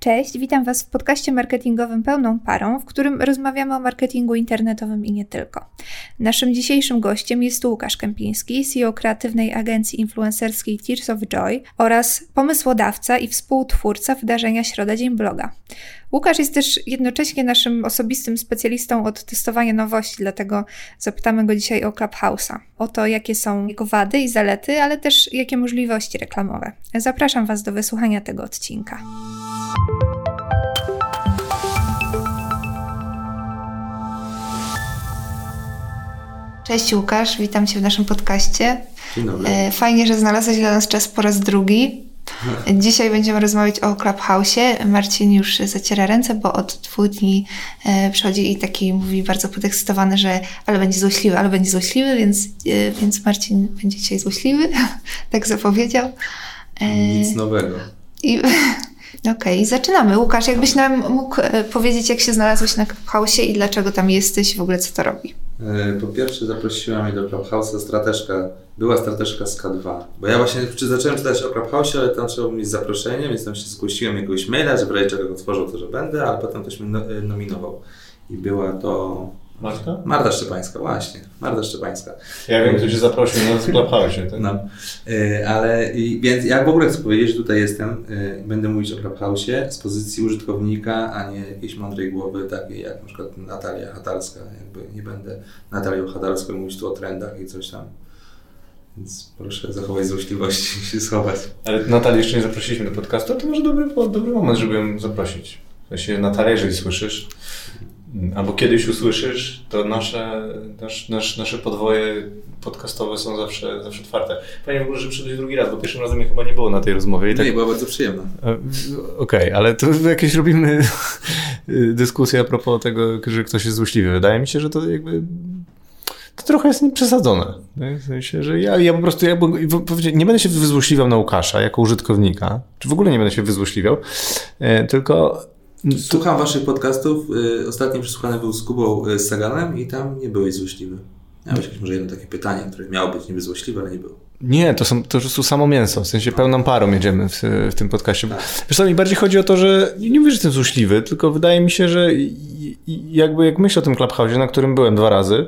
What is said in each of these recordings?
Cześć, witam Was w podcaście marketingowym Pełną Parą, w którym rozmawiamy o marketingu internetowym i nie tylko. Naszym dzisiejszym gościem jest Łukasz Kępiński, CEO kreatywnej agencji influencerskiej Tears of Joy oraz pomysłodawca i współtwórca wydarzenia Środa Dzień Bloga. Łukasz jest też jednocześnie naszym osobistym specjalistą od testowania nowości, dlatego zapytamy go dzisiaj o Clubhouse'a, o to, jakie są jego wady i zalety, ale też jakie możliwości reklamowe. Zapraszam Was do wysłuchania tego odcinka. Cześć Łukasz, witam Cię w naszym podcaście. Dzień dobry. E, fajnie, że znalazłeś dla nas czas po raz drugi. Dzisiaj będziemy rozmawiać o Clubhouse'ie. Marcin już zaciera ręce, bo od dwóch dni e, przychodzi i taki mówi bardzo podekscytowany, że ale będzie złośliwy, ale będzie złośliwy, więc, e, więc Marcin będzie dzisiaj złośliwy. tak zapowiedział. Nic nowego. I Okej, okay, zaczynamy. Łukasz, jakbyś nam mógł powiedzieć, jak się znalazłeś na Clubhouse'ie i dlaczego tam jesteś w ogóle co to robi? E, po pierwsze zaprosiła mnie do Clubhouse'a strateżka, była strateżka z K2, bo ja właśnie zacząłem czytać o Clubhouse'ie, ale tam trzeba mieć zaproszenie, więc tam się zgłosiłem jakiegoś maila, że w razie czego otworzył to, że będę, ale potem ktoś mnie e, nominował. I była to Marta? Marta Szczepańska, właśnie. Marta Szczepańska. Ja wiem, kto cię zaprosił na Clubhouse. Tak? No. E, ale i, więc ja w ogóle chcę powiedzieć, że tutaj jestem, będę mówić o Clubhouse'ie z pozycji użytkownika, a nie jakiejś mądrej głowy, takiej jak na przykład Natalia Hatarska. Jakby nie będę Natalią Hatarską mówić tu o trendach i coś tam. Więc proszę zachować złośliwości się schować. Ale Natalię jeszcze nie zaprosiliśmy do podcastu, to może dobry, dobry moment, żeby ją zaprosić. W sensie Natalia, jeżeli słyszysz, albo kiedyś usłyszysz, to nasze, nasz, nasz, nasze podwoje podcastowe są zawsze, zawsze otwarte. Panie w ogóle, że przyszedłeś drugi raz, bo pierwszym razem mnie chyba nie było na tej rozmowie. I tak... Nie, była bardzo przyjemna. Okej, okay, ale to jakieś robimy dyskusję a propos tego, że ktoś jest złośliwy. Wydaje mi się, że to jakby to trochę jest przesadzone. W sensie, że ja, ja po prostu ja, nie będę się wyzłośliwiał na Łukasza jako użytkownika, czy w ogóle nie będę się wyzłośliwiał, e, tylko Słucham waszych podcastów. Y, ostatni przesłuchany był z Kubą y, z Saganem i tam nie byłeś złośliwy. Miałeś jakieś może jedno takie pytanie, które miało być niby złośliwe, ale nie było. Nie, to są to jest samo mięso, w sensie pełną parą jedziemy w, w tym podcaście. Tak. Wiesz co, mi bardziej chodzi o to, że nie mówię, że jestem złośliwy, tylko wydaje mi się, że jakby jak myślę o tym Clubhouse, na którym byłem dwa razy,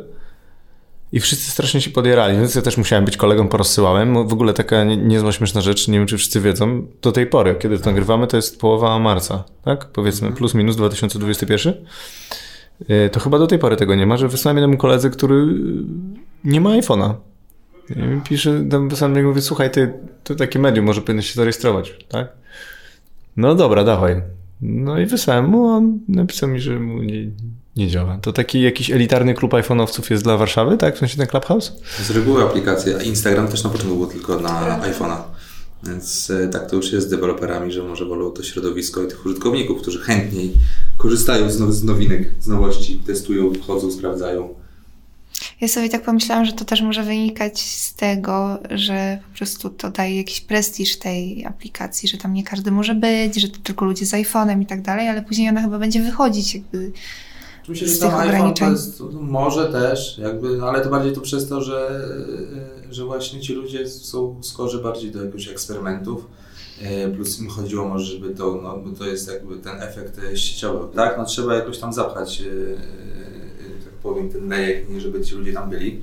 i wszyscy strasznie się podierali, więc ja też musiałem być kolegą, porozsyłałem. W ogóle taka niezła śmieszna rzecz, nie wiem czy wszyscy wiedzą, do tej pory, kiedy to nagrywamy, to jest połowa marca, tak? Powiedzmy, mhm. plus minus 2021. E, to chyba do tej pory tego nie ma, że wysłałem jednemu koledze, który nie ma iPhone'a. Pisze, tam wysłałem mówię, słuchaj, ty, to takie medium, może powinieneś się zarejestrować, tak? No dobra, dawaj. No i wysłałem mu, on napisał mi, że mu nie, nie działa. To taki jakiś elitarny klub iPhone'owców jest dla Warszawy, tak? W sensie ten Clubhouse? Z reguły aplikacja. Instagram też na początku było tylko na iPhone'a. Więc e, tak to już jest z deweloperami, że może wolą to środowisko i tych użytkowników, którzy chętniej korzystają z, z nowinek, z nowości, testują, wchodzą, sprawdzają. Ja sobie tak pomyślałam, że to też może wynikać z tego, że po prostu to daje jakiś prestiż tej aplikacji, że tam nie każdy może być, że to tylko ludzie z iPhone'em i tak dalej, ale później ona chyba będzie wychodzić jakby Myślę, że tam iPhone to jest, może też, jakby, no ale to bardziej to przez to, że, e, że właśnie ci ludzie są skorzy bardziej do jakichś eksperymentów. E, plus im chodziło może, żeby to, no, bo to jest jakby ten efekt sieciowy, tak? No trzeba jakoś tam zapchać, tak powiem, ten lejek, nie żeby ci ludzie tam byli.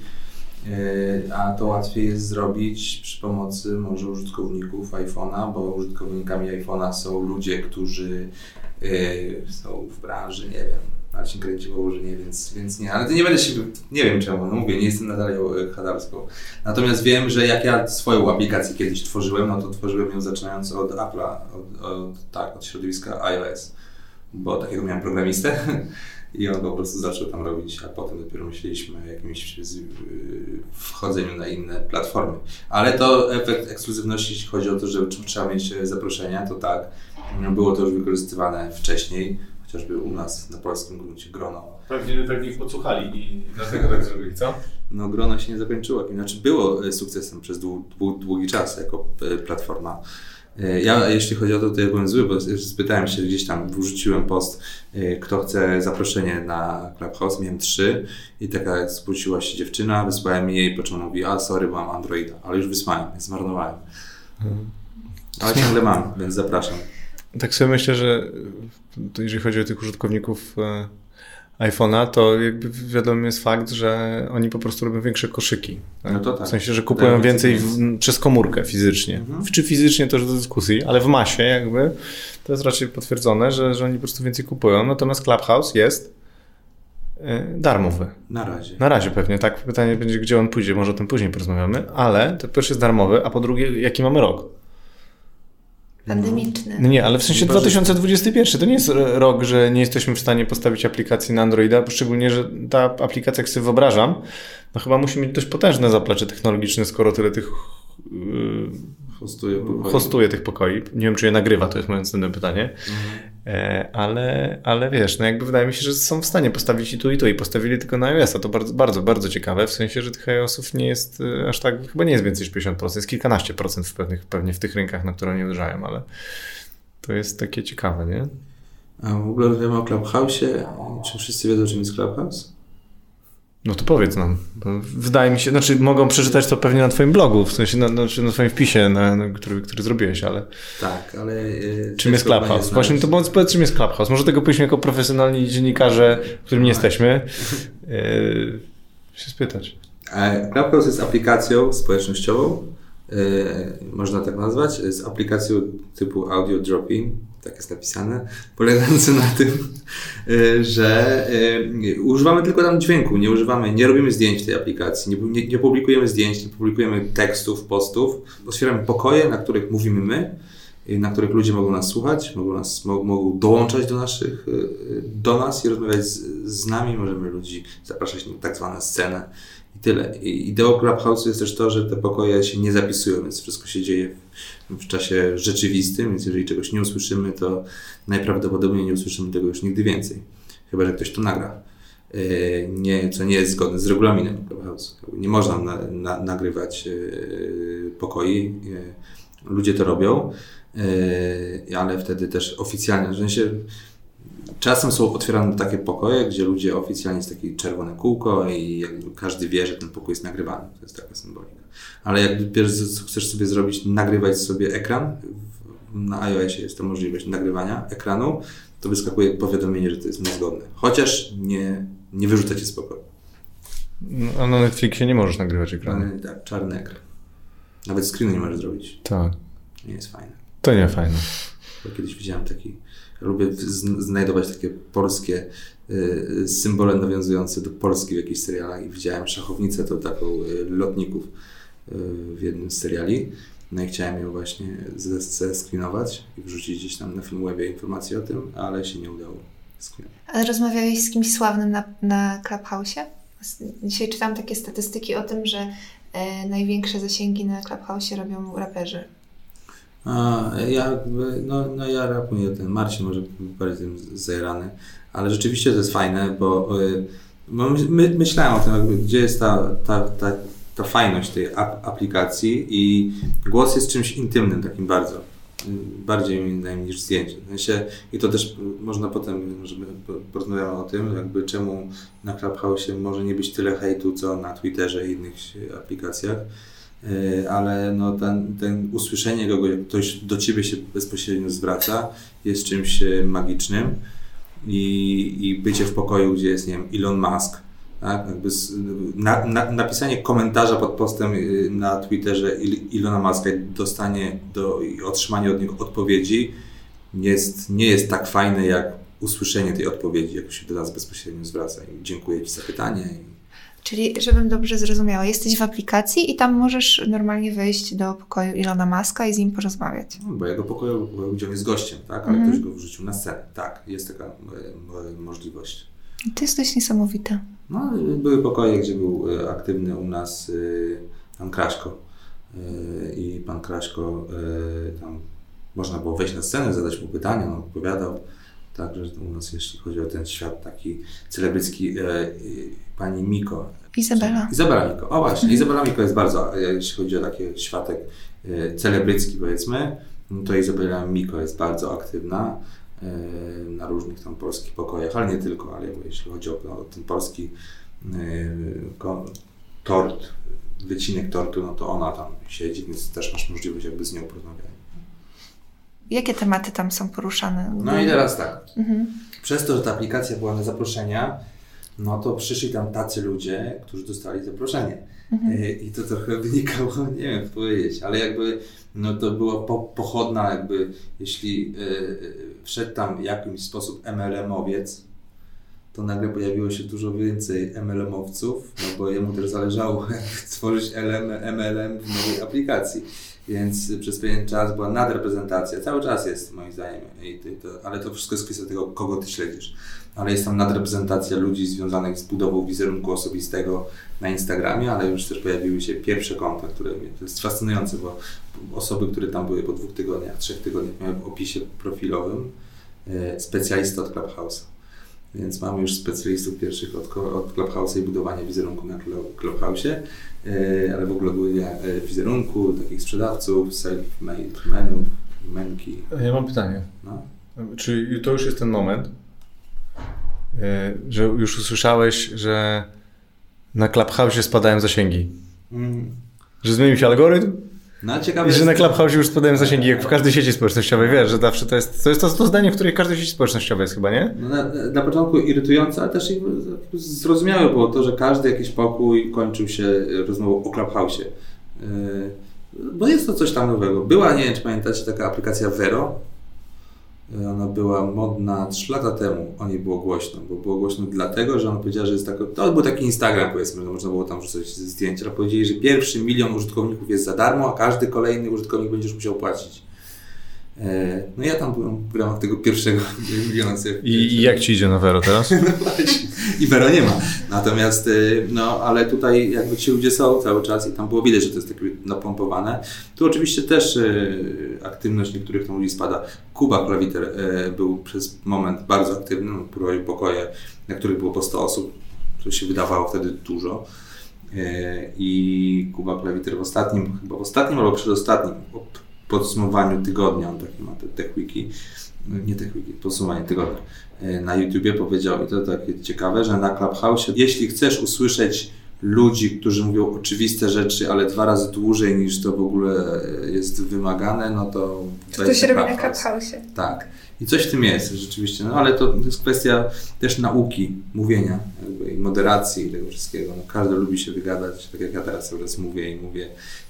A to łatwiej jest zrobić przy pomocy może użytkowników iPhone'a, bo użytkownikami iPhone'a są ludzie, którzy są w branży, nie wiem, Marcin kręci nie, więc, więc nie. Ale to nie będę się, nie wiem czemu, no mówię, nie jestem Natalią e, Hadarską. Natomiast wiem, że jak ja swoją aplikację kiedyś tworzyłem, no to tworzyłem ją zaczynając od Apple'a, od, od, tak, od środowiska iOS, bo takiego miałem programistę i on po prostu zaczął tam robić, a potem dopiero myśleliśmy o jakimś wchodzeniu na inne platformy. Ale to efekt ekskluzywności, jeśli chodzi o to, że trzeba mieć zaproszenia, to tak, było to już wykorzystywane wcześniej chociażby u nas na polskim gruncie grono. Pewnie, pewnie ich podsłuchali i dlatego tak zrobili, co? No grono się nie zakończyło. Znaczy było e, sukcesem przez długi czas jako e, platforma. E, ja, jeśli chodzi o to, to ja byłem zły, bo spytałem się gdzieś tam, wrzuciłem post, kto chce zaproszenie na Clubhouse, miałem trzy i taka spółciła się dziewczyna, wysłałem mi jej, po czym mówi, a sorry, mam Androida, ale już wysłałem, więc zmarnowałem. Hmm. Ale ciągle mam, więc zapraszam. tak sobie myślę, że jeżeli chodzi o tych użytkowników iPhone'a, to jakby wiadomy jest fakt, że oni po prostu robią większe koszyki. Tak? No to tak. W sensie, że kupują więcej w, przez komórkę fizycznie. Mhm. Czy fizycznie to już do dyskusji, ale w masie jakby to jest raczej potwierdzone, że, że oni po prostu więcej kupują. Natomiast Clubhouse jest e, darmowy. Na razie. Na razie pewnie, tak. Pytanie będzie, gdzie on pójdzie, może o tym później porozmawiamy, ale to pierwszy jest darmowy, a po drugie, jaki mamy rok? Pandemiczny. No nie, ale w sensie 2021 to nie jest rok, że nie jesteśmy w stanie postawić aplikacji na Androida, szczególnie, że ta aplikacja, jak sobie wyobrażam, no chyba musi mieć dość potężne zaplecze technologiczne, skoro tyle tych hostuje, hostuje tych pokoi. Nie wiem, czy je nagrywa, to jest moje następne pytanie. Mhm. E, ale, ale wiesz, no jakby wydaje mi się, że są w stanie postawić i tu, i tu, i postawili tylko na iOS-a. To bardzo, bardzo, bardzo ciekawe, w sensie, że tych iOS-ów nie jest e, aż tak, chyba nie jest więcej niż 50%, jest kilkanaście procent w pewnych, pewnie w tych rynkach, na które nie uderzają, ale to jest takie ciekawe, nie? A w ogóle rozmawiamy o Clubhouse'ie. Czy wszyscy wiedzą, czym jest Clubhouse? No to powiedz nam. Wydaje mi się, znaczy mogą przeczytać to pewnie na twoim blogu, w sensie na, znaczy na twoim wpisie, na, na, który, który zrobiłeś, ale... Tak, ale... Yy, czym jest Clubhouse? Właśnie to bądź powiedz, czym jest Clubhouse. Może tego powinniśmy jako profesjonalni dziennikarze, którym nie jesteśmy, yy, się spytać. Clubhouse jest aplikacją społecznościową, yy, można tak nazwać, jest aplikacją typu audio drop-in, tak jest napisane, polegający na tym, y, że y, używamy tylko tam dźwięku, nie używamy, nie robimy zdjęć w tej aplikacji, nie, nie, publikujemy zdjęć, nie publikujemy tekstów, postów, otwieramy pokoje, na których mówimy my, y, na których ludzie mogą nas słuchać, mogą, nas, mogą dołączać do naszych, do nas i rozmawiać z, z nami, możemy ludzi zapraszać na tak zwane sceny i tyle. Ideą Clubhouse jest też to, że te pokoje się nie zapisują, więc wszystko się dzieje w, w czasie rzeczywistym, więc jeżeli czegoś nie usłyszymy, to najprawdopodobniej nie usłyszymy tego już nigdy więcej. Chyba, że ktoś to nagra. E, nie, co nie jest zgodne z regulaminem Clubhouse. Nie można na, na, nagrywać e, pokoi. E, ludzie to robią, ale wtedy też oficjalnie, że się Czasem są otwierane takie pokoje, gdzie ludzie oficjalnie jest takie czerwone kółko i każdy wie, że ten pokój jest nagrywany. To jest taka symbolika. Ale jak chcesz sobie zrobić, nagrywać sobie ekran, na iOSie jest to możliwość nagrywania ekranu, to wyskakuje powiadomienie, że to jest niezgodne. Chociaż nie, nie wyrzucacie z pokoju. No, a na Netflixie nie możesz nagrywać ekranu. Ale, tak, czarny ekran. Nawet screenu nie możesz zrobić. Tak. Nie jest fajne. To nie fajne. Bo kiedyś widziałem taki lubię znajdować takie polskie y, symbole nawiązujące do Polski w jakichś serialach i widziałem szachownicę to taką y, lotników y, w jednym z seriali. No i chciałem ją właśnie zeskrinować i wrzucić gdzieś tam na Filmwebie informacje o tym, ale się nie udało. Ale rozmawiałeś z kimś sławnym na, na? Dzisiaj czytam takie statystyki o tym, że e, największe zasięgi na Clubhouse'ie robią raperzy. A, ja, no, no ja rapuję ten Marcin może bardziej tym zajrany, ale rzeczywiście to jest fajne, bo, y, bo my, myślałem o tym, jakby, gdzie jest ta, ta, ta, ta fajność tej aplikacji i głos jest czymś intymnym takim bardzo. Bardziej innym niż zdjęcie. W sensie, I to też można potem, żeby porozmawiamy o tym, jakby czemu na Clubhouse może nie być tyle hejtu, co na Twitterze i innych aplikacjach E, ale no ten, ten usłyszenie kogoś, jak ktoś do ciebie się bezpośrednio zwraca, jest czymś e, magicznym i, i bycie w pokoju, gdzie jest, nie wiem, Elon Musk, tak? Jakby na, na, napisanie komentarza pod postem e, na Twitterze Ilona Muska dostanie do, i otrzymanie od niego odpowiedzi jest, nie jest tak fajne jak usłyszenie tej odpowiedzi, jak się do nas bezpośrednio zwraca. I dziękuję Ci za pytanie. Czyli, żebym dobrze zrozumiała, jesteś w aplikacji i tam możesz normalnie wejść do pokoju Ilona Maska i z nim porozmawiać. No, bo jego pokoju, gdzie on jest gościem, tak? Ale mm. ktoś go wrzucił na scenę. Tak, jest taka e, możliwość. To jest dość niesamowite. No, były pokoje, gdzie był e, aktywny u nas e, pan Kraśko. I pan Kraśko tam można było wejść na scenę, zadać mu pytania, on odpowiadał. Także u nas, jeśli chodzi o ten świat taki celebrycki, pani Miko. Izabela. Izabela Miko. O właśnie, mhm. Izabela Miko jest bardzo, jeśli chodzi o taki światek e, celebrycki powiedzmy, no to Izabela Miko jest bardzo aktywna e, na różnych tam polskich pokojach, ale nie tylko, ale jeśli chodzi o, o ten polski e, tort, wycinek tortu, no to ona tam siedzi, więc też masz możliwość jakby z nią porozmawiać. Jakie tematy tam są poruszane? No i teraz tak. Mhm. Przez to, że ta aplikacja była na zaproszenia, no to przyszli tam tacy ludzie, którzy dostali zaproszenie. Mhm. E, I to trochę wynikało, nie wiem jak powiedzieć, ale jakby no to była po, pochodna jakby, jeśli yy, wszedł tam w jakiś sposób MLM-owiec, to nagle pojawiło się dużo więcej MLM-owców, no bo jemu też zależało stworzyć LM, MLM w nowej aplikacji. Więc przez pewien czas była nadreprezentacja, cały czas jest moim zdaniem, to, ale to wszystko jest kwestia tego, kogo ty śledzisz. Ale jest tam nadreprezentacja ludzi związanych z budową wizerunku osobistego na Instagramie, ale już też pojawiły się pierwsze konta, które to jest fascynujące, bo osoby, które tam były po dwóch tygodniach, trzech tygodniach miały w opisie profilowym e, specjalista od Clubhouse'a. Więc mamy już specjalistów pierwszych od, od Clubhouse'a i budowania wizerunku na Clubhouse'ie, e, ale w ogóle budowania e, wizerunku, takich sprzedawców, self-made menów, menki. Ja mam pytanie. No? Czy to już jest ten moment, e, że już usłyszałeś, że na Clubhouse'ie spadają zasięgi? Mm. Że zmienił się algorytm? No, ciekawe I że na Clubhouse już spadają zasięgi, jak w każdej sieci społecznościowej, wiesz, że zawsze to jest, to jest to, to zdanie, w której każdej sieci społecznościowej jest chyba, nie? No na, na początku irytujące, ale też zrozumiałe było to, że każdy jakiś pokój kończył się rozmową o Clubhouse'ie. Bo jest to coś tam nowego. Była, nie wiem czy pamiętacie, taka aplikacja Vero, ona była modna 3 lata temu, o niej było głośno, bo było głośno dlatego, że ona powiedziała, że jest taki, to był taki Instagram powiedzmy, że można było tam wrzucać zdjęcia, ale powiedzieli, że pierwszy milion użytkowników jest za darmo, a każdy kolejny użytkownik będziesz musiał płacić. E, no ja tam byłem w ramach tego pierwszego miliona. I, I, jak ci idzie na Vero teraz? no właśnie. I Vero nie ma. Natomiast, e, no ale tutaj jakby ci ludzie są cały czas i tam było widać, że to jest takie napompowane. Tu oczywiście też e, aktywność niektórych tam ludzi spada. Kuba Klawiter był przez moment bardzo aktywny, no, prowadził pokoje, na których było po 100 osób, co się wydawało wtedy dużo. I Kuba Klawiter w ostatnim, chyba w ostatnim albo przedostatnim podsumowaniu tygodnia, on taki ma te TechWiki, nie TechWiki, podsumowanie tygodnia e, na YouTubie powiedział, i to takie ciekawe, że na Clubhouse, jeśli chcesz usłyszeć ludzi, którzy mówią oczywiste rzeczy, ale dwa razy dłużej niż to w ogóle jest wymagane, no to... To, to się robi na Clubhouse. Tak. I coś w tym jest rzeczywiście, no ale to jest kwestia też nauki, mówienia jakby, i moderacji i tego wszystkiego. No, każdy lubi się wygadać, tak jak ja teraz teraz mówię i mówię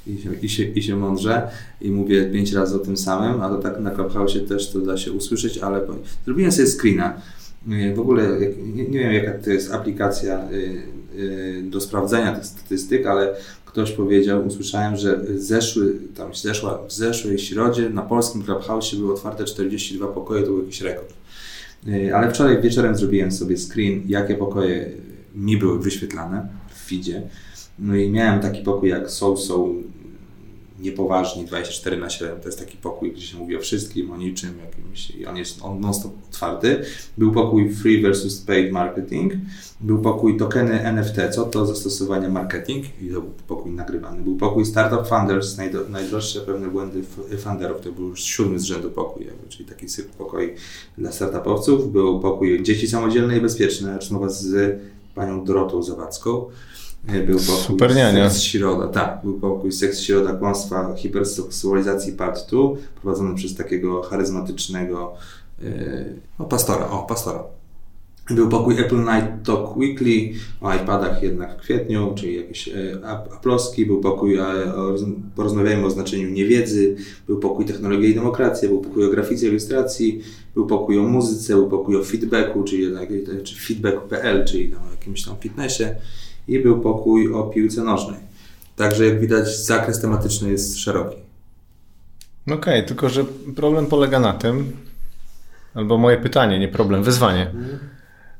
i się, i, się, i się mądrze i mówię pięć razy o tym samym, a to tak na Clubhouse też to da się usłyszeć, ale zrobiłem sobie screena. W ogóle nie, nie wiem jaka to jest aplikacja y, do sprawdzenia tych statystyk, ale ktoś powiedział, usłyszałem, że zeszły, tam zeszła, w zeszłej środzie na polskim Clubhouse były otwarte 42 pokoje, to był jakiś rekord. Y, ale wczoraj wieczorem zrobiłem sobie screen, jakie pokoje mi były wyświetlane w feedzie. No i miałem taki pokój jak Soul Soul niepoważni 24 na 7. To jest taki pokój, gdzie się mówi o wszystkim, o niczym, jakimś, i on jest on non-stop otwarty. Był pokój Free versus Paid Marketing. Był pokój tokeny NFT, co to zastosowanie marketing i to był pokój nagrywany. Był pokój Startup Funders, najdroższe pewne błędy funderów, to był już siódmy z rzędu pokój, czyli taki cykl pokoi dla startupowców. Był pokój Dzieci Samodzielne i Bezpieczne, rozmowa z panią Dorotą Zawadzką. Był pokój Super niania. Seks Środa, tak, był pokój Seks Środa, Kłamstwa, Hiperseksualizacji Part 2, prowadzony przez takiego charyzmatycznego yy, o, pastora, o, pastora. Był pokój Apple Night Talk Weekly o iPadach jednak w kwietniu, czyli jakieś e, aploski. Był pokój e, o, porozmawiajmy o znaczeniu niewiedzy. Był pokój Technologia i Demokracja. Był pokój o grafice i ilustracji. Był pokój o muzyce. Był pokój o feedbacku, czyli, czy feedback.pl, czyli o jakimś tam fitnessie i był pokój o piłce nożnej. Także jak widać zakres tematyczny jest szeroki. No okej, okay, tylko że problem polega na tym, albo moje pytanie, nie problem, wyzwanie, mhm.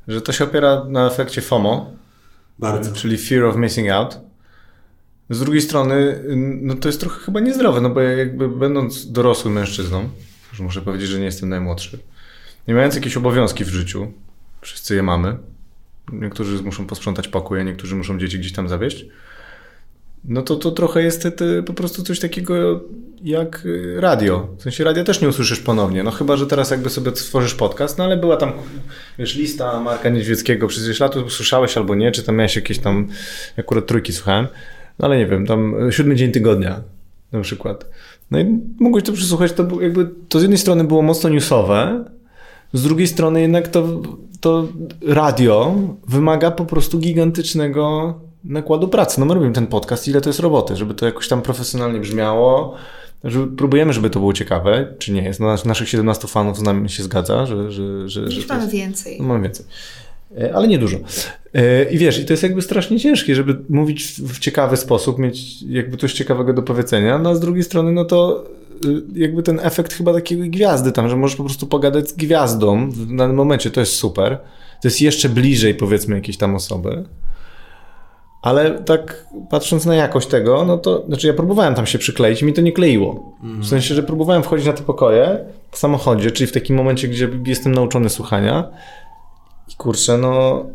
że to się opiera na efekcie FOMO, Bardzo. czyli Fear of Missing Out. Z drugiej strony, no to jest trochę chyba niezdrowe, no bo jakby będąc dorosłym mężczyzną, już muszę powiedzieć, że nie jestem najmłodszy, nie mając jakieś obowiązki w życiu, wszyscy je mamy, Niektórzy muszą posprzątać pokój, a niektórzy muszą dzieci gdzieś tam zawieźć. No to to trochę jest te, te, po prostu coś takiego jak y, radio. W sensie radia też nie usłyszysz ponownie. No chyba, że teraz jakby sobie stworzysz podcast, no ale była tam, wiesz, lista Marka Niedźwieckiego przez ileś lat, słyszałeś albo nie, czy tam miałeś jakieś tam, akurat trójki słuchałem, no ale nie wiem, tam siódmy dzień tygodnia na przykład. No i mogłeś to przesłuchać, to jakby, to z jednej strony było mocno newsowe, z drugiej strony jednak to, to radio wymaga po prostu gigantycznego nakładu pracy. No my robimy ten podcast, ile to jest roboty, żeby to jakoś tam profesjonalnie brzmiało, żeby, próbujemy, żeby to było ciekawe, czy nie jest. No, naszych 17 fanów z nami się zgadza, że... że, że, że mamy więcej. No, mamy więcej. E, ale nie dużo. E, I wiesz, i to jest jakby strasznie ciężkie, żeby mówić w ciekawy sposób, mieć jakby coś ciekawego do powiedzenia, no a z drugiej strony, no to jakby ten efekt chyba takiej gwiazdy tam, że możesz po prostu pogadać z gwiazdą w danym momencie, to jest super. To jest jeszcze bliżej, powiedzmy, jakiejś tam osoby. Ale tak patrząc na jakość tego, no to znaczy ja próbowałem tam się przykleić, mi to nie kleiło. W sensie, że próbowałem wchodzić na te pokoje w samochodzie, czyli w takim momencie, gdzie jestem nauczony słuchania i kurczę, no,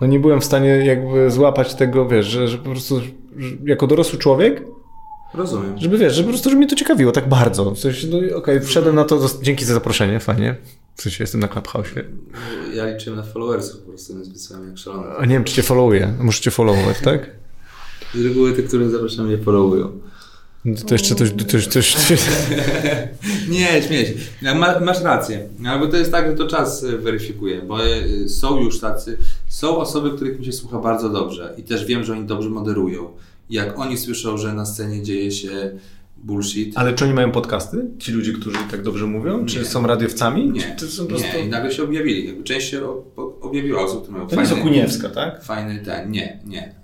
no nie byłem w stanie jakby złapać tego, wiesz, że, że po prostu że jako dorosły człowiek Rozumiem. Żeby wiesz, że po prostu, że mnie to ciekawiło tak bardzo. W sensie, no okej, okay, wszedłem na to, dzięki za zaproszenie, fajnie. W sensie jestem na Clubhouse. Ja liczyłem na followersów po prostu, pisałem jak szalony. A nie wiem, czy cię followuję. Muszę cię followować, tak? Z reguły te, które zapraszam, mnie followują. No to jeszcze coś... coś, coś, nie, śmieję się. masz rację. Albo to jest tak, że to czas e, weryfikuje, bo e, są już tacy... Są osoby, których mi się słucha bardzo dobrze i też wiem, że oni dobrze moderują. Jak oni słyszą, że na scenie dzieje się bullshit. Ale czy oni mają podcasty? Ci ludzie, którzy tak dobrze mówią? Nie. Czy są radiowcami? Nie. Czy, są prostu... nie. I nagle się objawili. Jakby część się objawiła osób, które mają To fajny, jest Okuniewska, tak? Fajny ten. Nie, nie.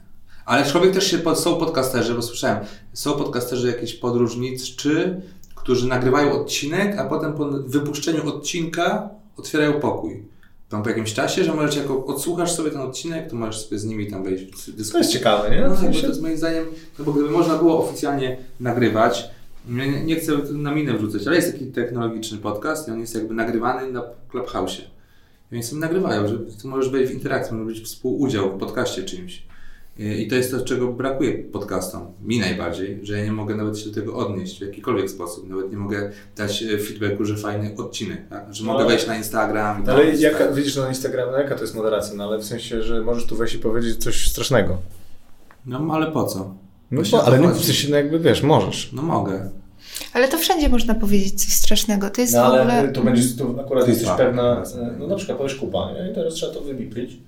Ale człowiek też się, są podcasterzy, bo słyszałem, są podcasterzy jakieś podróżniczy, którzy nagrywają odcinek, a potem po wypuszczeniu odcinka otwierają pokój tam po jakimś czasie, że możesz jako odsłuchasz sobie ten odcinek, to możesz sobie z nimi tam wejść w dyskusję. To jest ciekawe, nie? No, sensie... to jest moim zdaniem, no bo gdyby można było oficjalnie nagrywać, nie, nie chcę na minę wrzucać, ale jest taki technologiczny podcast i on jest jakby nagrywany na Clubhouse. I oni sobie nagrywają, że ty możesz wejść w interakcję, możesz być współudział w podcaście czymś. I to jest to, czego brakuje podcastom. Mi najbardziej, że ja nie mogę nawet się do tego odnieść w jakikolwiek sposób. Nawet nie mogę dać e, feedbacku, że fajny odcinek. Tak? Że mogę no, wejść na Instagram. Ale jaka, tak. widzisz na Instagramie, no jaka to jest moderacja? No ale w sensie, że możesz tu wejść i powiedzieć coś strasznego. No ale po co? No bo, ale nie, w sensie, no jakby wiesz, możesz. No mogę. Ale to wszędzie można powiedzieć coś strasznego. To jest no, ale w ogóle... to będzie, to akurat jesteś pewna, no na przykład powiesz kupa, nie? i teraz trzeba to wybiplić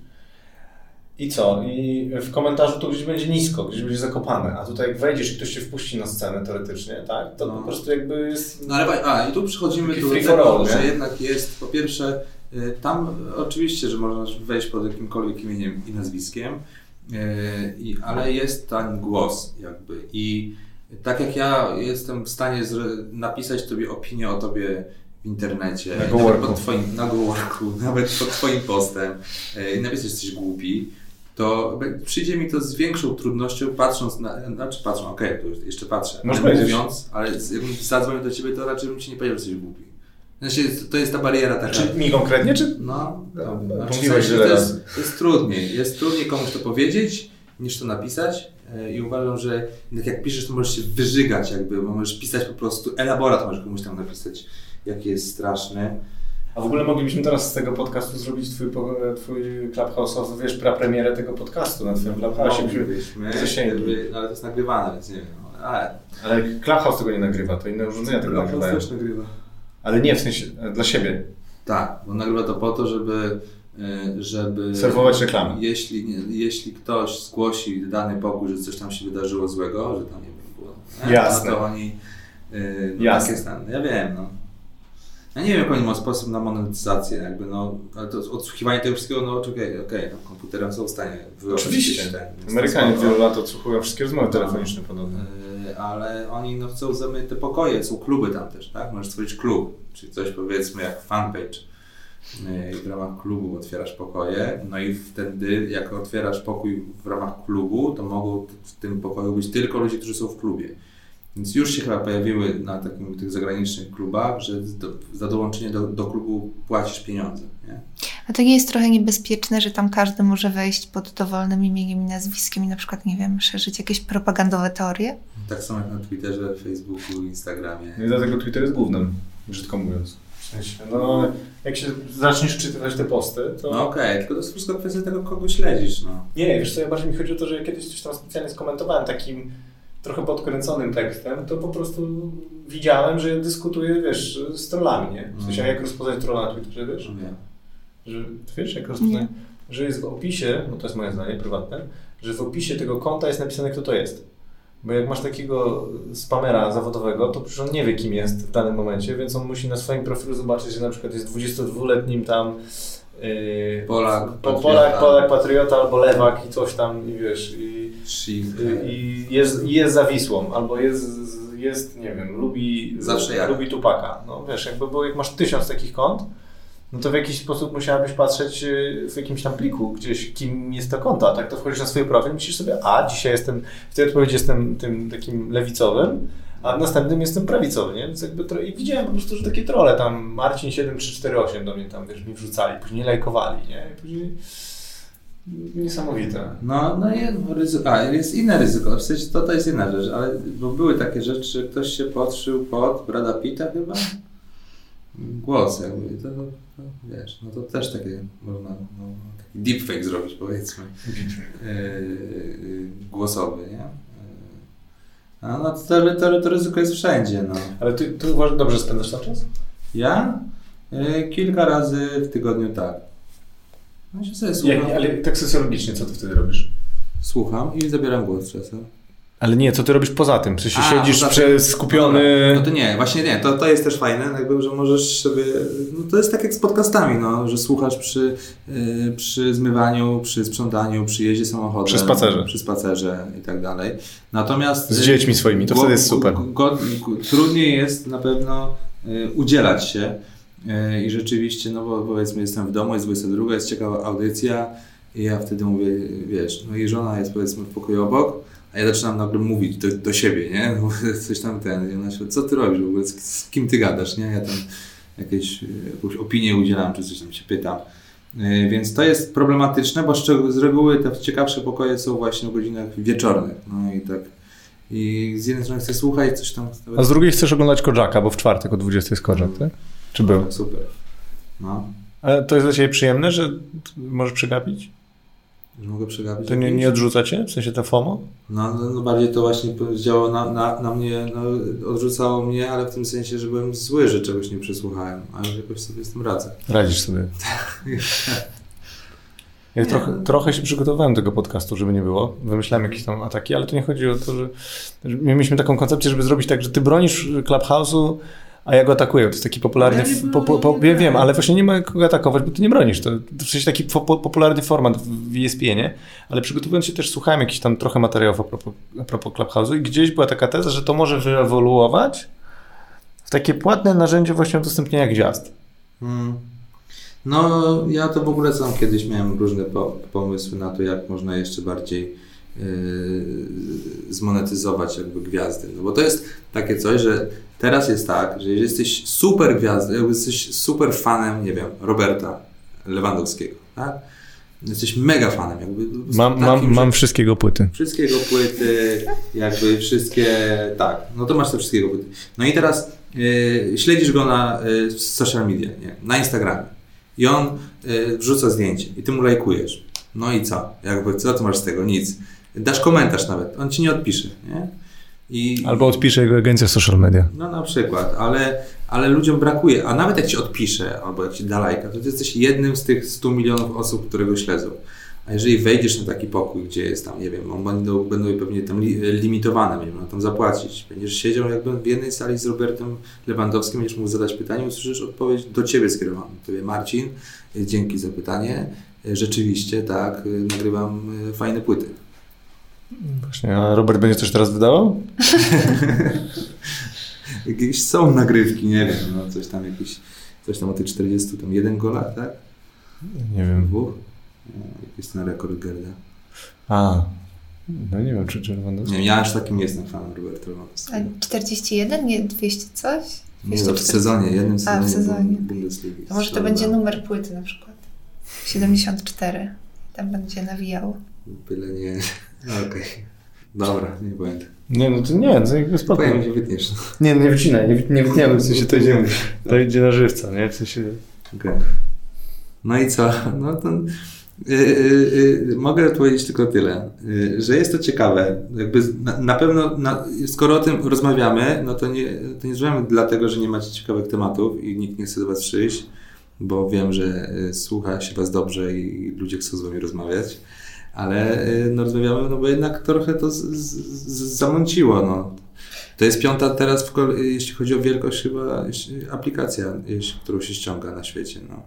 i co? I w komentarzu to gdzieś będzie nisko, gdzieś będzie zakopane, a tutaj jak wejdziesz i ktoś się wpuści na scenę teoretycznie, tak? To no. po prostu jakby jest... No ale a, i tu przechodzimy do tego, że jednak jest po pierwsze y, tam oczywiście, że można wejść pod jakimkolwiek imieniem i nazwiskiem, y, i, ale jest ten głos jakby i tak jak ja jestem w stanie napisać Tobie opinię o Tobie w internecie, na nawet pod twoim, na gołorku, nawet pod Twoim postem y, i napisać, jesteś głupi, to przyjdzie mi to z większą trudnością, patrząc na, znaczy patrzą, okej, okay, to jeszcze patrzę, Możesz ale mówiąc, ale jakbym zadzwonił do Ciebie, to raczej bym Ci nie powiedział, że jesteś głupi. Znaczy, to jest ta bariera taka. Czy mi konkretnie, czy? No, no, no mówiłeś, że to jest, jest trudniej. Jest trudniej komuś to powiedzieć, niż to napisać. E, I uważam, że jak piszesz, to możesz się wyżygać, jakby, bo możesz pisać po prostu elaborat, możesz komuś tam napisać, jaki jest straszny. A w ogóle moglibyśmy teraz z tego podcastu zrobić twój, twój Clubhouse'owy, wiesz, prapremierę tego podcastu na twoim Clubhouse. Moglibyśmy, no, ale to jest nagrywane, więc nie wiem. No, ale... ale Clubhouse tego nie nagrywa, to inne urządzenia tego Clubhouse nagrywają. też nagrywa. Ale nie, w sensie, dla siebie. Tak, bo nagrywa to po to, żeby e, żeby... Serwować reklamy. Jeśli, jeśli ktoś zgłosi dany pokój, że coś tam się wydarzyło złego, że tam nie wiem, było... Jasne. No to oni... E, no, Jasne. Tak jest, ja wiem, no. Ja nie wiem, jak oni mają sposób na monetyzację, jakby, no, ale to odsłuchiwanie tego wszystkiego, no okej, okej, okay, no, komputerem są w stanie Oczywiście. Ten, Amerykanie wiele lat odsłuchują wszystkie rozmowy telefoniczne podobne. Yy, ale oni no, chcą zamykać te pokoje, są kluby tam też, tak? Możesz stworzyć klub, czyli coś powiedzmy jak fanpage. Yy, w ramach klubu otwierasz pokoje, no i wtedy jak otwierasz pokój w ramach klubu, to mogą w tym pokoju być tylko ludzie, którzy są w klubie. Więc już się chyba pojawiły na takim, tych zagranicznych klubach, że do, za dołączenie do, do klubu płacisz pieniądze. Nie? A to nie jest trochę niebezpieczne, że tam każdy może wejść pod dowolnym imieniem i nazwiskiem i na przykład, nie wiem, szerzyć jakieś propagandowe teorie? Tak samo jak na Twitterze, Facebooku, Instagramie. No i dlatego Twitter jest głównym, brzydko mówiąc. W sensie, no, jak się zaczniesz czytać te posty, to... No okej, okay, tylko to jest wszystko kwestia tego, kogo śledzisz, no. Nie, wiesz co, ja bardziej mi chodzi o to, że kiedyś coś tam specjalnie skomentowałem takim trochę podkręconym tekstem, to po prostu widziałem, że dyskutuję, wiesz, z trollami, nie? W sensie, jak rozpoznać trolla na Twitterze, wiesz? Nie. Że, wiesz, jak rozpoznać? Że jest w opisie, no to jest moje zdanie prywatne, że w opisie tego konta jest napisane, kto to jest. Bo jak masz takiego spamera zawodowego, to przecież on nie wie, kim jest w danym momencie, więc on musi na swoim profilu zobaczyć, że na przykład jest 22-letnim tam yy, Polak. Polak, Polak, patriota albo lewak i coś tam, i wiesz, i. i, i jest, i jest zawisłą, albo jest, jest, nie wiem, lubi, Zawsze ja. lubi Tupaka. No wiesz, jakby było, jak masz tysiąc takich kont, no to w jakiś sposób musiałabyś patrzeć y, w jakimś tam pliku gdzieś, kim jest to konto, a tak to wchodzisz na swój profil i myślisz sobie, a dzisiaj jestem, w tej odpowiedzi jestem tym takim lewicowym, a w następnym jestem prawicowy, nie? Więc jakby tro... I widziałem po prostu, że takie trole tam, Marcin 7348 do mnie tam, wiesz, mi wrzucali, później lajkowali, nie? I później... Niesamowite. No, no jest ryzyko. A, jest inne ryzyko. W sensie to, to jest inna rzecz, ale bo były takie rzeczy, ktoś się podszył pod Brada Pitta chyba? Głos jakby. To, to, wiesz, no to też takie można, no, taki deepfake zrobić powiedzmy. Yy, yy, głosowy, nie? Yy. A no to, to, to ryzyko jest wszędzie, no. Ale ty, ty uważasz, dobrze spędzasz tam czas? Ja? Yy, kilka razy w tygodniu tak. No się sobie słucham, Jak, ale tak socjologicznie, co ty wtedy robisz? słucham i zabieram głos czasem. Ale nie, co ty robisz poza tym? Sensie A, siedzisz poza prze, tym- skupiony... No to nie, właśnie nie, to, to jest też fajne, jakby, że możesz sobie, no to jest tak jak z podcastami, no, że słuchasz przy, y, przy zmywaniu, przy sprzątaniu, przy jeździe samochodem. Przy spacerze. Przy spacerze i tak dalej. Natomiast... Z y, dziećmi swoimi, to wtedy jest super. go- go- trudniej jest na pewno y, udzielać się i rzeczywiście, no bo powiedzmy jestem w domu, jest 22, jest ciekawa audycja i ja wtedy mówię, wiesz, no i żona jest powiedzmy w pokoju obok, a ja zaczynam nagle mówić do, do siebie, nie? No, Coś tam ten, i ona się, co ty robisz w ogóle, z, z kim ty gadasz, nie? Ja tam jakieś, jakąś opinię udzielam, czy coś tam się pytam. Y, Więc to jest problematyczne, bo z reguły te ciekawsze pokoje są właśnie o godzinach wieczornych. No i tak. I z jednej strony chcę słuchać, coś tam. A z drugiej chcesz oglądać Kojaka, bo w czwartek o 20 jest Kojak, tak? Czy był? Tak, super. No. Ale to jest dla Ciebie przyjemne, że możesz przegapić? Że mogę przegapić. To nie, nie odrzuca Cię? W sensie to FOMO? No, no, no bardziej to właśnie działało na, na, na mnie, no, odrzucało mnie, ale w tym sensie, że byłem zły, że czegoś nie przesłuchałem, ale jakoś sobie z tym radzę. Radzisz sobie. Ja trochę, trochę się przygotowałem do tego podcastu, żeby nie było. Wymyślałem jakieś tam ataki, ale to nie chodzi o to, że, że mieliśmy taką koncepcję, żeby zrobić tak, że ty bronisz Clubhouse'u, a ja go atakuję. To jest taki popularny... Ja nie po, po, po, bronię, wiem, nie. wiem, ale właśnie nie ma kogo atakować, bo ty nie bronisz. To, to w sensie taki po, po, popularny format w ESPN-ie, ale przygotowując się też słuchałem jakichś tam trochę materiałów a propos, a propos Clubhouse'u i gdzieś była taka teza, że to może wyewoluować w takie płatne narzędzie właśnie udostępniania gwiazd. Mm. No, ja to w ogóle sam kiedyś miałem różne po, pomysły na to, jak można jeszcze bardziej zmonetyzować jakby gwiazdy. No bo to jest takie coś, że teraz jest tak, że jeżeli jesteś super gwiazdą, jakby jesteś super fanem, nie wiem, Roberta Lewandowskiego, tak? Jesteś mega fanem, jakby. Mam, takim, mam, mam wszystkiego płyty. Wszystkiego płyty, jakby wszystkie, tak, no to masz te wszystkiego płyty. No i teraz y, śledzisz go na y, w social media, nie? na Instagramie i on y, wrzuca zdjęcie i ty mu lajkujesz. No i co? Jakby, co ty masz z tego? Nic. Dasz komentarz nawet, on ci nie odpisze, nie? I, Albo odpisze jego agencja social media. no na przykład, ale, ale ludziom brakuje, a nawet jak ci odpisze albo jak ci da lajka, to ty jesteś jednym z tych 100 milionów osób, które go śledzą. A jeżeli wejdziesz na taki pokój, gdzie jest tam, nie wiem, on będą, będą pewnie tam li, limitowane, będziemy tam zapłacić. Będziesz siedział jakby w jednej sali z Robertem Lewandowskim, będziesz mógł zadać pytanie, usłyszysz odpowiedź do Ciebie skierowaną. Tobie Marcin, dzięki za pytanie. Rzeczywiście, tak, nagrywam y, fajne płyty. Właśnie, a Robert będzie coś teraz wydawał? Jakieś są nagrywki, nie wiem, no coś tam jakiś, coś tam o tych 40, tam jeden golach, tak? Nie wiem. Dwóch? Jest ten rekord Gerda. A, no nie wiem, czy, czy Lewandowski. Nie wiem, ja aż takim nie jestem fanem Roberta Lewandowskiego. A 41, nie 200 coś? Nie, no, w 240. sezonie, jednym A, sezonie, w sezonie. Bundesligi. To może to będzie numer płyty na przykład. 74. Tam będzie nawijał. Byle nie... No, Okej. Dobra, nie pamiętam. Nie, no to nie, to jakby spoko. Powiem, że wytniesz. Nie, nie wycinaj, nie, nie wytniemy, w sensie to idzie, to idzie na żywca, nie? W sensie... Okej. No i co? No to Y, y, y, mogę powiedzieć tylko tyle, że jest to ciekawe. Jakby na, na pewno, na, skoro o tym rozmawiamy, no to nie, to nie rozmawiamy dlatego, że nie macie ciekawych tematów i nikt nie chce do Was przyjść, bo wiem, że słucha się Was dobrze i ludzie chcą z Wami rozmawiać, ale no, rozmawiamy, no bo jednak trochę to z, z, zamąciło. No. To jest piąta teraz, jeśli chodzi o wielkość chyba aplikacja, którą się ściąga na świecie. No.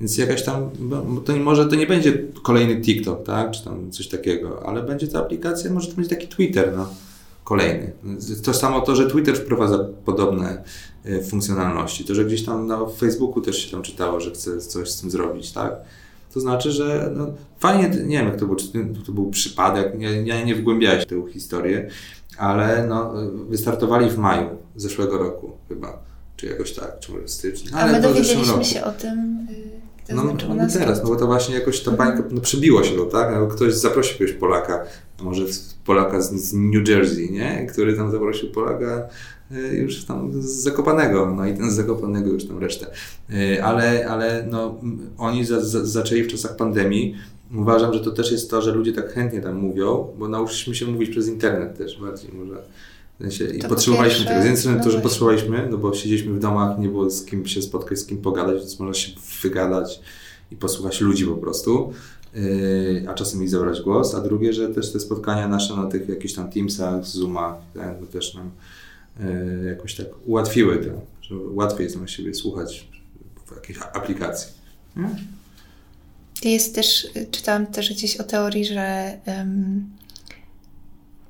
Więc jakaś tam, to może to nie będzie kolejny TikTok, tak, czy tam coś takiego, ale będzie to aplikacja, może to będzie taki Twitter, no, kolejny. To samo to, że Twitter wprowadza podobne e, funkcjonalności, to, że gdzieś tam na Facebooku też się tam czytało, że chce coś z tym zrobić, tak. To znaczy, że no, fajnie, nie wiem jak to był, czy to był przypadek, ja, ja nie wgłębiałem się w tę historię, ale no, wystartowali w maju zeszłego roku chyba, czy jakoś tak, czy może styczniu. Ale A my dowiedzieliśmy się o tym y, no, no, no teraz, no bo to właśnie jakoś ta bańka no, przybiło się to, tak? No, ktoś zaprosił jakiegoś Polaka, może Polaka z, z New Jersey, nie? Który tam zaprosił Polaka y, już tam z Zakopanego, no i ten z Zakopanego już tam resztę. Y, ale, ale no, oni za, za, zaczęli w czasach pandemii. Uważam, że to też jest to, że ludzie tak chętnie tam mówią, bo nauczyliśmy się mówić przez internet też bardziej może. W sensie, I potrzebowaliśmy tego. Z jednej strony to, że no potrzebowaliśmy, no bo siedzieliśmy w domach, nie było z kim się spotkać, z kim pogadać, więc można się wygadać i posłuchać ludzi po prostu, yy, a czasem i zabrać głos. A drugie, że też te spotkania nasze na tych jakichś tam Teamsach, Zoomach, tak, też nam yy, jakoś tak ułatwiły to, że łatwiej jest na siebie słuchać w jakiejś aplikacji. Hmm? Jest też, czytałam też gdzieś o teorii, że um,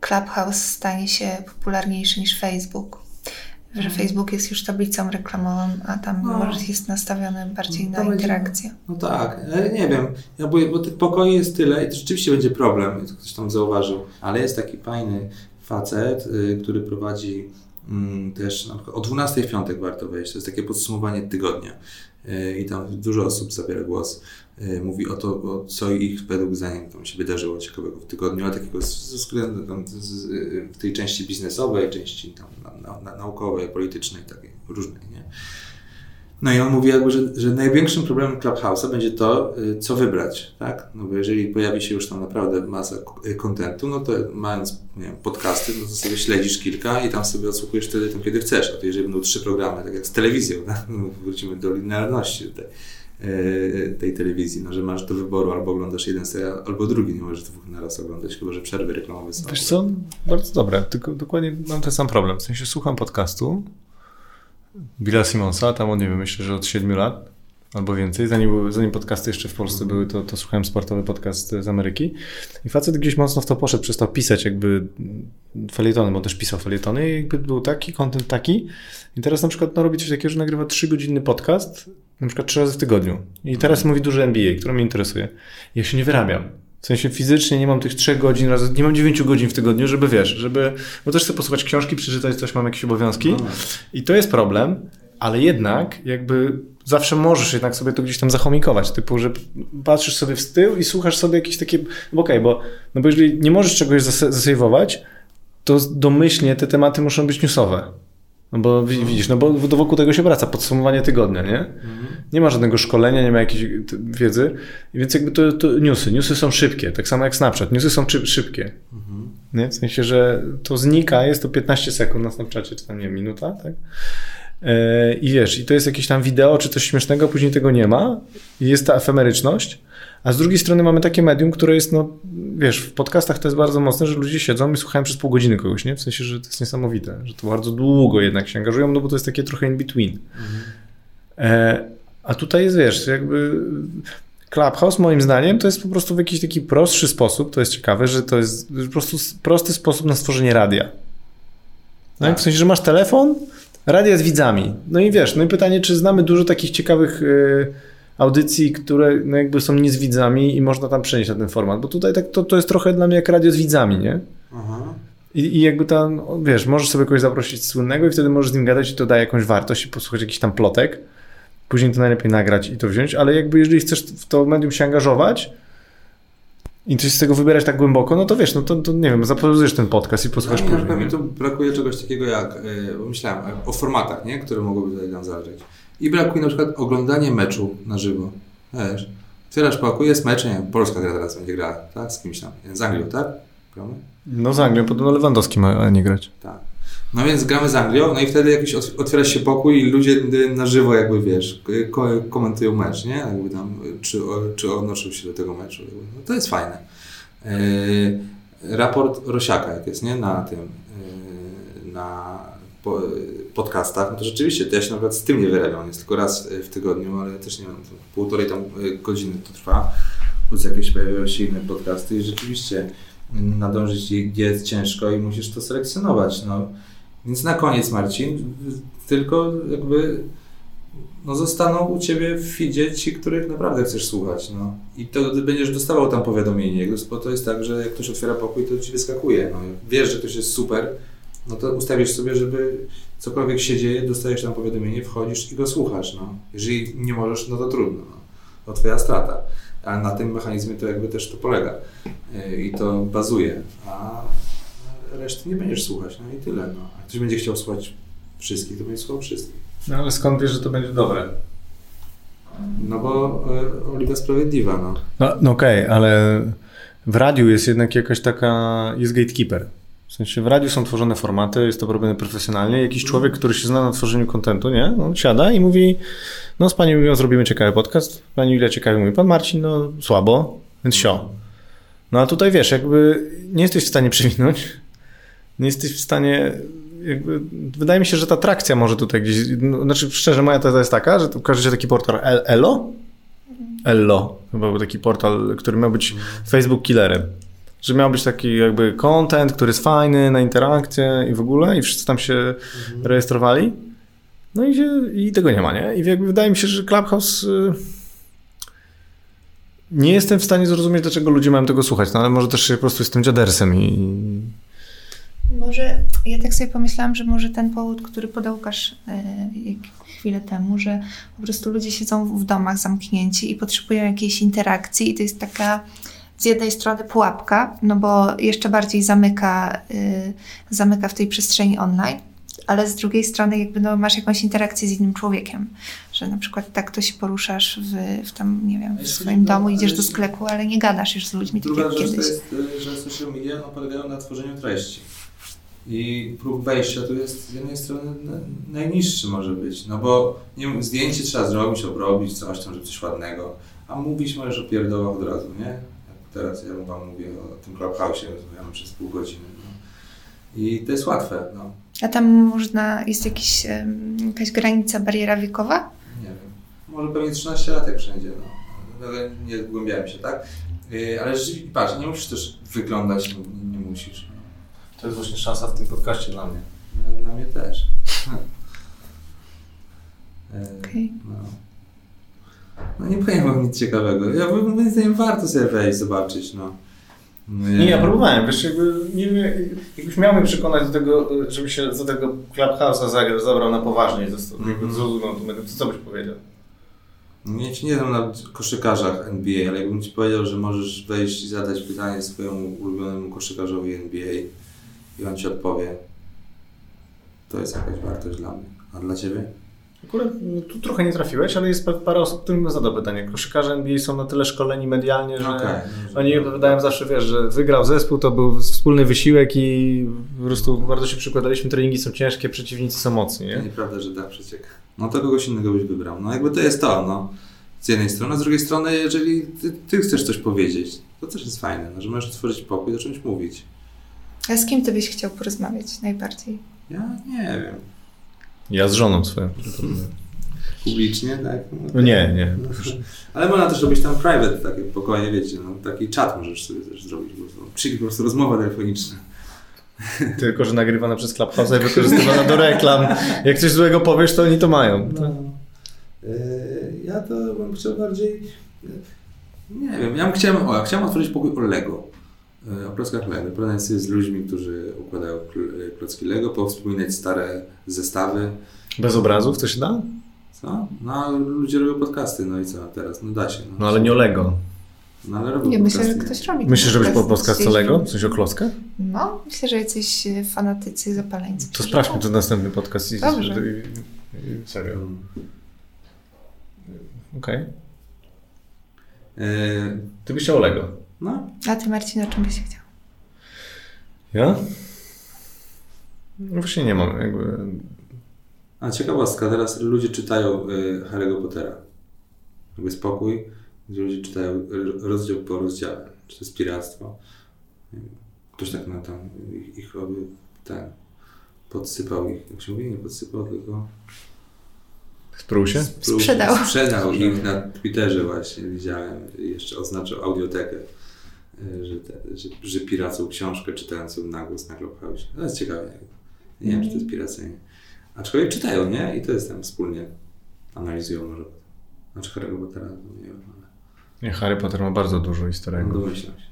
Clubhouse stanie się popularniejszy niż Facebook. Że mhm. Facebook jest już tablicą reklamową, a tam no. może jest nastawiony bardziej no, na interakcję. No tak, ale nie wiem, ja bo, bo tych pokoi jest tyle i to rzeczywiście będzie problem, ktoś tam zauważył, ale jest taki fajny facet, y, który prowadzi y, też na przykład o 12 w piątek warto wejść, to jest takie podsumowanie tygodnia y, i tam dużo osób zabiera głos. E, mówi o to, o co ich według zdaniem tam się wydarzyło ciekawego w tygodniu, ale takiego ze względu tam, z, w tej części biznesowej, części tam, na, na, na, naukowej, politycznej, takiej różnej, nie? No i on mówi jakby, że, że największym problemem Clubhouse'a będzie to, y, co wybrać, tak? No bo jeżeli pojawi się już tam naprawdę masa kontentu, no to mając, nie wiem, podcasty, no to sobie śledzisz kilka i tam sobie odsłuchujesz wtedy tam, kiedy chcesz. A to jeżeli będą trzy programy, tak jak z telewizją, tak? No, wrócimy do linearności tutaj tej telewizji, no, że masz do wyboru albo oglądasz jeden serial, albo drugi, nie możesz dwóch na raz oglądać, chyba że przerwy reklamowe są. Wiesz co, bardzo dobre, tylko dokładnie mam ten sam problem, w sensie słucham podcastu Billa Simonsa, tam on nie wiem, myślę, że od 7 lat albo więcej, zanim, zanim podcasty jeszcze w Polsce były, to, to słuchałem sportowy podcast z Ameryki. I facet gdzieś mocno w to poszedł, przestał pisać jakby felietony, bo też pisał felietony i jakby był taki, content taki. I teraz na przykład no, robi coś takiego, że nagrywa 3-godzinny podcast na przykład trzy razy w tygodniu. I teraz mówi dużo NBA, które mnie interesuje. Ja się nie wyrabiam. W sensie fizycznie nie mam tych trzech godzin, razy, nie mam dziewięciu godzin w tygodniu, żeby wiesz, żeby, bo też chcę posłuchać książki, przeczytać coś, mam jakieś obowiązki. No. I to jest problem, ale jednak jakby zawsze możesz jednak sobie to gdzieś tam zachomikować, typu, że patrzysz sobie w tył i słuchasz sobie jakieś takie, no okej, okay, bo, no bo jeżeli nie możesz czegoś zasejwować, to domyślnie te tematy muszą być newsowe. No bo widzisz, no bo wokół tego się wraca, podsumowanie tygodnia, nie? Mhm. Nie ma żadnego szkolenia, nie ma jakiejś wiedzy, więc jakby to, to newsy, newsy są szybkie, tak samo jak Snapchat, newsy są szybkie. Mhm. Nie? W sensie, że to znika, jest to 15 sekund na Snapchacie, czy tam nie, minuta, tak? E, I wiesz, i to jest jakieś tam wideo, czy coś śmiesznego, później tego nie ma, i jest ta efemeryczność, a z drugiej strony mamy takie medium, które jest, no wiesz, w podcastach to jest bardzo mocne, że ludzie siedzą i słuchają przez pół godziny kogoś, nie? W sensie, że to jest niesamowite, że to bardzo długo jednak się angażują, no bo to jest takie trochę in between. Mhm. E, a tutaj jest, wiesz, jakby Clubhouse moim zdaniem to jest po prostu w jakiś taki prostszy sposób, to jest ciekawe, że to jest po prostu prosty sposób na stworzenie radia. No tak. W sensie, że masz telefon, radia z widzami. No i wiesz, no i pytanie, czy znamy dużo takich ciekawych... Yy, audycji, które no jakby są nie z widzami i można tam przenieść na ten format, bo tutaj tak to, to jest trochę dla mnie jak radio z widzami, nie? Aha. I, I, jakby tam, wiesz, możesz sobie kogoś zaprosić słynnego i wtedy możesz z nim gadać i to daje jakąś wartość i posłuchać jakiś tam plotek. Później to najlepiej nagrać i to wziąć, ale jakby jeżeli chcesz w to medium się angażować i coś z tego wybierać tak głęboko, no to wiesz, no to, to nie wiem, zapauzujesz ten podcast i posłuchasz no, później. Mi to brakuje czegoś takiego jak, yy, myślałem o formatach, nie? które mogłyby tutaj nam zależeć. I brakuje na przykład oglądanie meczu na żywo. Wiesz? Otwierasz pokój, jest mecz, nie wiem, Polska gra teraz będzie grała, tak? Z kimś tam. Z Anglią, tak? Gramy? No z Anglią, podobno Lewandowski ma nie grać. Tak. No więc gramy z Anglią, no i wtedy jakiś ot- otwiera się pokój i ludzie na żywo jakby, wiesz, ko- komentują mecz, nie? Jakby tam, czy, czy odnoszą się do tego meczu. No to jest fajne. Yy, raport Rosiaka, jak jest, nie? Na tym, yy, na podcastach, no to rzeczywiście, to ja się na przykład z tym nie wyrabiam, jest tylko raz y, w tygodniu, ale też nie wiem, to półtorej tam y, godziny to trwa, plus jakieś pojawiają się inne podcasty i rzeczywiście nadążyć gdzie jest ciężko i musisz to selekcjonować, no. Więc na koniec Marcin, tylko jakby no zostaną u Ciebie w feedzie ci, których naprawdę chcesz słuchać, no. I to będziesz dostawał tam powiadomienie, bo to jest tak, że jak ktoś otwiera pokój, to Ci wyskakuje, no. Wiesz, że ktoś jest super, no to ustawisz sobie, żeby cokolwiek się dzieje, dostajesz tam powiadomienie, wchodzisz i go słuchasz, no. Jeżeli nie możesz, no to trudno, no. To Twoja strata. A na tym mechanizmie to jakby też to polega Yy, i to bazuje, a reszty nie będziesz słuchać, no i tyle, no. A ktoś będzie chciał słuchać wszystkich, to będzie słuchał wszystkich. No ale skąd wiesz, że to będzie dobre? No bo y, Oliwa Sprawiedliwa, no. No, no okej, ale w radiu jest jednak jakaś taka, jest gatekeeper. W sensie w radiu są tworzone formaty, jest to robione profesjonalnie. Jakiś człowiek, który się zna na tworzeniu kontentu, nie? On siada i mówi, no z Panią Julią zrobimy ciekawy podcast. Pani Julia ciekawy mówi, Pan Marcin, no słabo, więc sio. No a tutaj wiesz, jakby nie jesteś w stanie przewinąć, nie jesteś w stanie, jakby, wydaje mi się, że ta trakcja może tutaj gdzieś, no, znaczy szczerze moja teza jest taka, że tu się taki portal El- Elo, Ello, chyba był taki portal, który miał być Facebook killerem. Że miał być taki jakby content, który jest fajny na interakcję i w ogóle i wszyscy tam się rejestrowali. No i, się, i tego nie ma, nie? I jakby wydaje mi się, że Clubhouse y, nie jestem w stanie zrozumieć, dlaczego ludzie mają tego słuchać, no ale może też po prostu jestem dziadersem i Może ja tak sobie pomyślałam, że może ten powód, który podał Łukasz e, jak- chwilę temu, że po prostu ludzie siedzą w domach zamknięci i potrzebują jakiejś interakcji i to jest taka z jednej strony pułapka, no bo jeszcze bardziej zamyka, y, zamyka w tej przestrzeni online, ale z drugiej strony jakby no, masz jakąś interakcję z innym człowiekiem, że na przykład tak to się poruszasz w, w tam, nie wiem, w swoim domu, idziesz do sklepu, ale nie gadasz już z ludźmi tak jak kiedyś. jest, y, że social media no, polegają na tworzeniu treści. I próg wejścia tu jest z jednej strony na- najniższy może być, no bo nie wiem, zdjęcie trzeba zrobić, obrobić, coś tam, żeby coś ładnego, a mówić możesz o pierdołach od razu, nie? Teraz ja wam mówię o tym Clubhouse'ie, rozmawiamy przez pół godziny. No. I to jest łatwe, no. A tam można, jest jakiś, jakaś granica, bariera wiekowa? Nie wiem. Może pewnie 13 lat jak wszędzie, no. Ale nie zgłębiałem się, tak? Yy, ale rzeczywiście, patrz, nie musisz też wyglądać, nie, nie musisz. No. to jest właśnie szansa w tym podcaście dla mnie. No, Dla mnie też. E, Okej. no. No nie powiem wam nic ciekawego. Ja bym moim zdaniem warto sobie wejść, zobaczyć, no. Nie, ja próbowałem, wiesz, jakby, nie wiem, jakbyś miał mnie przekonać do tego, żeby się do tego Clubhouse'a zabrał na poważnie i Mhm. zrozumiał to, to co byś powiedział? Nie ci nie znam na koszykarzach NBA, ale jakbym ci powiedział, że możesz wejść i zadać pytanie swojemu ulubionemu koszykarzowi NBA i on ci odpowie, to jest jakaś wartość dla mnie. A dla ciebie? Akurat no, tu trochę nie trafiłeś, ale jest pa- parę osób, którym bym zadał pytanie. Koszykarze NBA są na tyle szkoleni medialnie, że Okej. oni opowiadają zawsze, wiesz, że wygrał zespół, to był wspólny wysiłek i po prostu bardzo się przykładaliśmy, treningi są ciężkie, przeciwnicy są mocni, To nie? nieprawda, że da przeciek. No to kogoś innego byś wybrał. No jakby to jest to, no. Z jednej strony, a z drugiej strony, jeżeli ty, ty chcesz coś powiedzieć, to też jest fajne, no, że możesz otworzyć pokój i zacząć mówić. A z kim ty byś chciał porozmawiać najbardziej? Ja nie wiem. Ja z żoną swoją. Publicznie, tak? No nie, nie. Ale można też robić tam private, takie pokoje, wiecie, no, taki czat możesz sobie też zrobić. Czyli po prostu rozmowa telefoniczna. Tylko, że nagrywana przez Clubhouse i wykorzystywana do reklam. Jak coś złego powiesz, to oni to mają. No. Yy, ja to bym chciał bardziej. Nie wiem, ja bym chciałem, o, ja chciałem otworzyć pokój o Lego. Yy, O klockach Lego. Sobie z ludźmi, którzy układają kl- klocki Lego, powspominać stare zestawy. Bez obrazów to się da? Co? No, a ludzie robią podcasty, no i co teraz? No da się. No, No ale nie o Lego. No, ale robią Nie, myślę, że podcasty. ktoś robi. Myślisz, żebyś po podcast o. Lego? Coś o klockach? No, myślę, że jacyś e, fanatycy, zapaleńcy. To sprawdźmy to następny podcast. i- Dobrze. i- i- Serio. Mm. Okej. E, Ty byś chciał Lego. No, A ty Marcin, o czym byś chciał? Ja? No właśnie nie mam jakby... a ciekawostka, teraz ludzie czytają y, Harry'ego Pottera. Jakby spokój, gdzie ludzie czytają rozdział po rozdziale. Czy to jest piractwo. Ktoś tak na tam ich, ich robił, ten, podsypał ich, jak się mówi, nie podsypał, tylko Sprół się? Spró- Sprzedał. Sprzedał ich na Twitterze właśnie, widziałem. I Jeszcze oznaczył audiotekę, że, te, że, że piracą książkę czytającą na głos na Clubhouse. To jest ciekawe. Nie wiem, czy to jest piracyjnie. Aczkolwiek czytają, nie? I to jest tam wspólnie analizują może. Znaczy Harry'ego Pottera, no nie wiem, ale Nie, Harry Potter ma bardzo dużo no, historii. domyślam się.